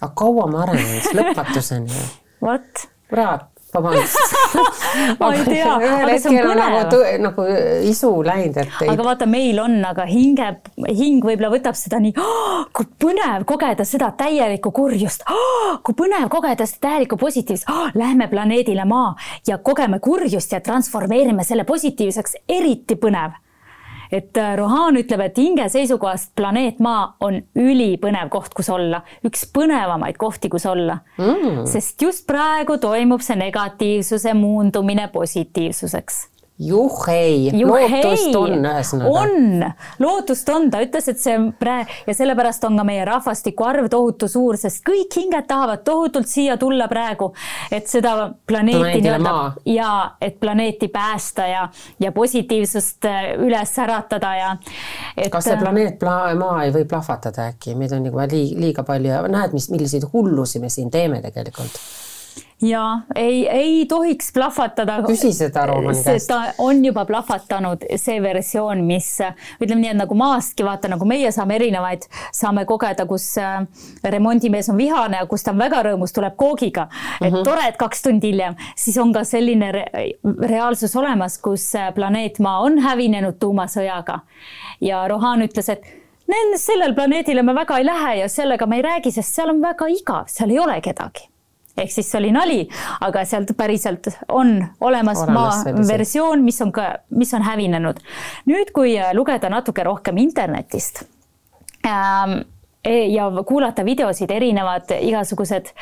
aga kaua me areneme siis lõpmatuseni? vot. kurat vabandust. Ma ei tea, aga see on nagu, nagu isu läinud, et ei.... aga vaata, meil on, aga hinge, hing võib-olla võtab seda nii oh,, kui põnev kogeda seda täielikku kurjust. Oh,, kui põnev kogeda seda täielikku positiivsust oh,. Lähme planeedile Maa ja kogeme kurjust ja transformeerime selle positiivseks, eriti põnev et äh, Rohan ütleb, et hinge seisukohast planeet Maa on ülipõnev koht, kus olla, üks põnevamaid kohti, kus olla. Mm.. sest just praegu toimub see negatiivsuse muundumine positiivsuseks juhhei, lootust on ühesõnaga. on, lootust on, ta ütles, et see prae- ja sellepärast on ka meie rahvastiku arv tohutu suur, sest kõik hinged tahavad tohutult siia tulla praegu, et seda planeeti nii-öelda ja et planeeti päästa ja, ja positiivsust äh, üles äratada ja et.... kas see planeet pla-, maa ei või plahvatada äkki, meid on nagu liiga palju ja näed, mis, milliseid hullusi me siin teeme tegelikult ja ei, ei tohiks plahvatada. küsi seda Roomani käest. ta on juba plahvatanud, see versioon, mis ütleme nii, et nagu maastki vaata, nagu meie saame erinevaid, saame kogeda, kus äh, remondimees on vihane ja kus ta on väga rõõmus, tuleb koogiga. et mm -hmm. tore, et kaks tundi hiljem, siis on ka selline re reaalsus olemas, kus äh, planeet Maa on hävinenud tuumasõjaga. ja Rohan ütles, et sellel planeedile me väga ei lähe ja sellega me ei räägi, sest seal on väga igav, seal ei ole kedagi ehk siis see oli nali, aga sealt päriselt on olemas, olemas maa versioon, mis on ka, mis on hävinenud. nüüd, kui äh, lugeda natuke rohkem internetist ähm, e, ja kuulata videosid, erinevad igasugused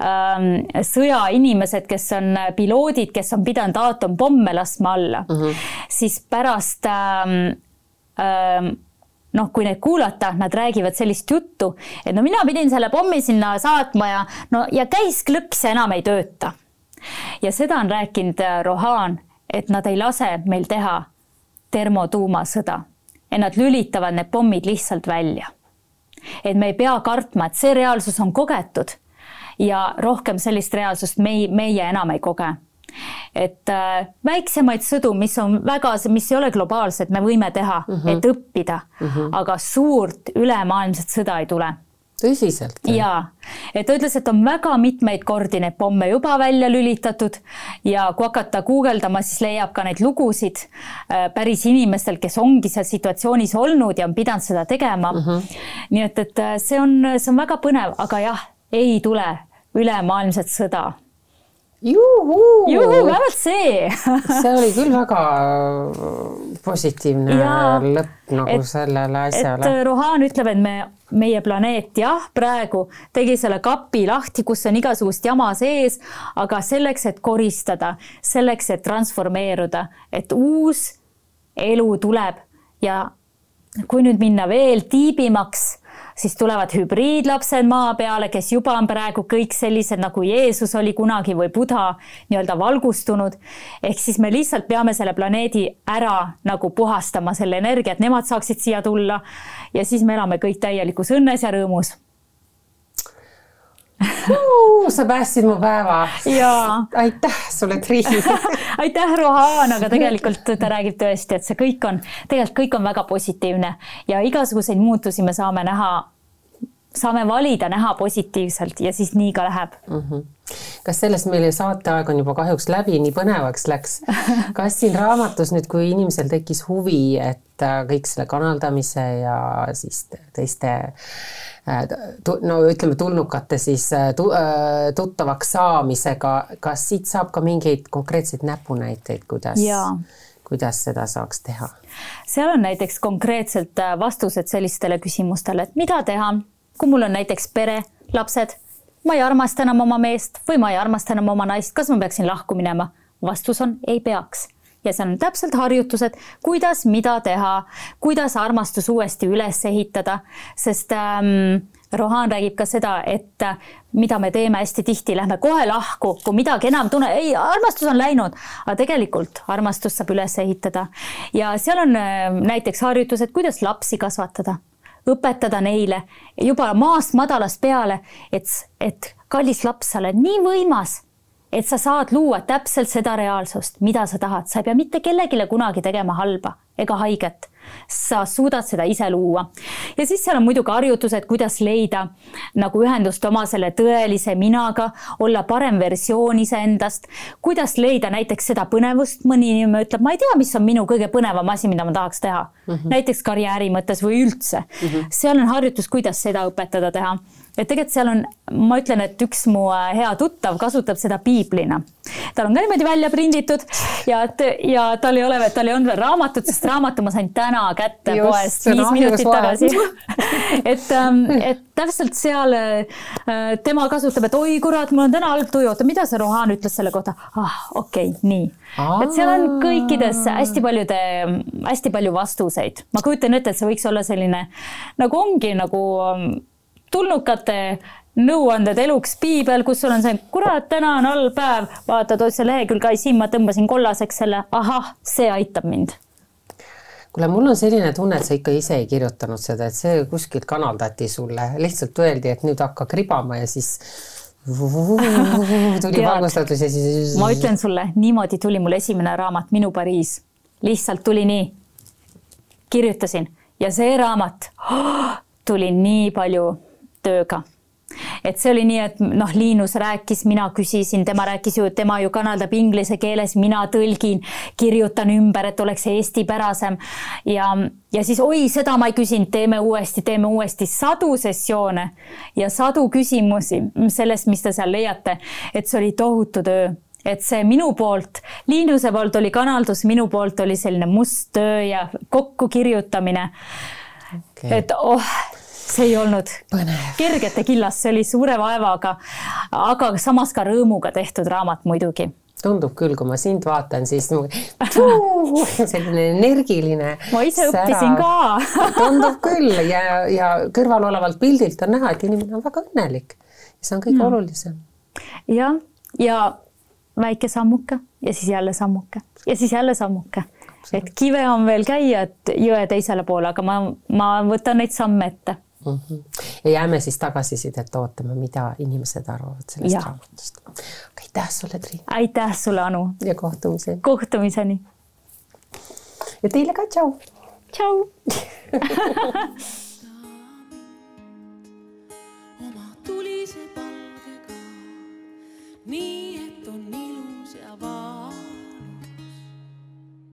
ähm, sõjainimesed, kes on piloodid, kes on pidanud aatompomme laskma alla mm, -hmm. siis pärast ähm, ähm, noh, kui neid kuulata, nad räägivad sellist juttu, et no mina pidin selle pommi sinna saatma ja no ja käis klõks ja enam ei tööta. ja seda on rääkinud äh, Rohan, et nad ei lase meil teha termotuumasõda, et nad lülitavad need pommid lihtsalt välja. et me ei pea kartma, et see reaalsus on kogetud ja rohkem sellist reaalsust me, meie enam ei koge et äh, väiksemaid sõdu, mis on väga, mis ei ole globaalsed, me võime teha mm, -hmm. et õppida mm, -hmm. aga suurt ülemaailmset sõda ei tule tõsiselt? jaa, et ta ütles, et on väga mitmeid kordi neid pomme juba välja lülitatud ja kui hakata guugeldama, siis leiab ka neid lugusid äh, päris inimestel, kes ongi seal situatsioonis olnud ja on pidanud seda tegema mm. -hmm. nii et, et äh, see on, see on väga põnev, aga jah, ei tule ülemaailmset sõda juhuu, juhuu, vähemalt see see oli küll väga positiivne Jaa. lõpp nagu Et- sellele et asjale. Rohan ütleb, et me, meie planeet jah, praegu tegi selle kapi lahti, kus on igasugust jama sees, aga selleks, et koristada, selleks, et transformeeruda, et uus elu tuleb ja kui nüüd minna veel tiibimaks, siis tulevad hübriidlapsed maa peale, kes juba on praegu kõik sellised nagu Jeesus oli kunagi või Buda nii-öelda valgustunud. ehk siis me lihtsalt peame selle planeedi ära nagu puhastama selle energia, et nemad saaksid siia tulla ja siis me elame kõik täielikus õnnes ja rõõmus. Sa päästsid mu päeva. Aitäh sulle, Triin. aitäh, Rohan, aga tegelikult ta räägib tõesti, et see kõik on, tegelikult kõik on väga positiivne ja igasuguseid muutusi me saame näha, saame valida näha positiivselt ja siis nii ka läheb kas sellest meil saateaeg on juba kahjuks läbi, nii põnevaks läks. kas siin raamatus nüüd, kui inimesel tekkis huvi, et äh, kõik selle kanaldamise ja siis teiste äh, no ütleme, tulnukate siis äh, tu, tuttavaks saamisega, kas siit saab ka mingeid konkreetseid näpunäiteid, kuidas kuidas seda saaks teha? seal on näiteks konkreetselt vastused sellistele küsimustele, et mida teha, kui mul on näiteks pere, lapsed, ma ei armasta enam oma meest või ma ei armasta enam oma naist, kas ma peaksin lahku minema? vastus on ei peaks. Ja seal on täpselt harjutused, kuidas, mida teha, kuidas armastus uuesti üles ehitada, sest ähm, Rohan räägib ka seda, et äh, mida me teeme hästi tihti, lähme kohe lahku, kui midagi enam tunne, ei, armastus on läinud, aga tegelikult armastust saab üles ehitada. Ja seal on äh, näiteks harjutused, kuidas lapsi kasvatada õpetada neile juba maast madalast peale, et, et kallis laps, sa oled nii võimas, et sa saad luua täpselt seda reaalsust, mida sa tahad, sa ei pea mitte kellelegi kunagi tegema halba ega haiget. sa suudad seda ise luua ja siis seal on muidugi harjutused, kuidas leida nagu ühendust oma selle tõelise minaga, olla parem versioon iseendast, kuidas leida näiteks seda põnevust, mõni inimene ütleb, ma ei tea, mis on minu kõige põnevam asi, mida ma tahaks teha mm, -hmm. näiteks karjääri mõttes või üldse mm. -hmm. seal on harjutus, kuidas seda õpetada teha et tegelikult seal on, ma ütlen, et üks mu äh, hea tuttav kasutab seda piiblina. tal on ka niimoodi välja prinditud ja, ja tal ei ole, tal ei olnud veel raamatut, sest raamatu ma sain täna kätte Just, poest viis minutit tagasi. et, et täpselt seal äh, tema kasutab, et oi kurat, mul on täna halb tuju, oota, mida see Rohan ütles selle kohta? ah, okei okay,, nii. et seal on kõikides hästi paljude, hästi palju vastuseid. ma kujutan ette, et see võiks olla selline nagu ongi nagu ähm, tulnukate nõuanded eluks piibel, kus sul on see, kurat, täna on halb päev, vaatad otse lehekülge, ai siin ma tõmbasin kollaseks selle, ahah, see aitab mind. kuule, mul on selline tunne, et sa ikka ise ei kirjutanud seda, et see kuskilt kanaldati sulle, lihtsalt öeldi, et nüüd hakka kribama ja siis tuli valgustatus ja siis. ma ütlen sulle, niimoodi tuli mul esimene raamat Minu Pariis, lihtsalt tuli nii. kirjutasin ja see raamat tuli nii palju tööga. Et see oli nii, et noh, Liinus rääkis, mina küsisin, tema rääkis ju, tema ju kanaldab inglise keeles, mina tõlgin, kirjutan ümber, et oleks eestipärasem. Ja, ja siis oi, seda ma ei küsinud, teeme uuesti, teeme uuesti sadu sessioone ja sadu küsimusi sellest, mis te seal leiate, et see oli tohutu töö. Et see minu poolt, Liinuse poolt oli kanaldus, minu poolt oli selline must töö ja kokkukirjutamine Okei. et oh, see ei olnud Põnev. kergete killast, see oli suure vaevaga, aga samas ka rõõmuga tehtud raamat muidugi. tundub küll, kui ma sind vaatan, siis tuu, selline energiline. ma ise õppisin ka. tundub küll ja, ja kõrval olevalt pildilt on näha, et inimene on väga õnnelik ja see on kõige mm. olulisem. jah, ja väike sammuke ja siis jälle sammuke ja siis jälle sammuke. et kive on veel käia, et jõe teisele poole, aga ma, ma võtan neid samme ette mm. -hmm. ja jääme siis tagasisidet ootama, mida inimesed arvavad sellest ja. raamatust. aitäh sulle, Triin. aitäh sulle, Anu. ja kohtumiseni. kohtumiseni. ja teile ka tšau. tšau oma tulise palgega. nii.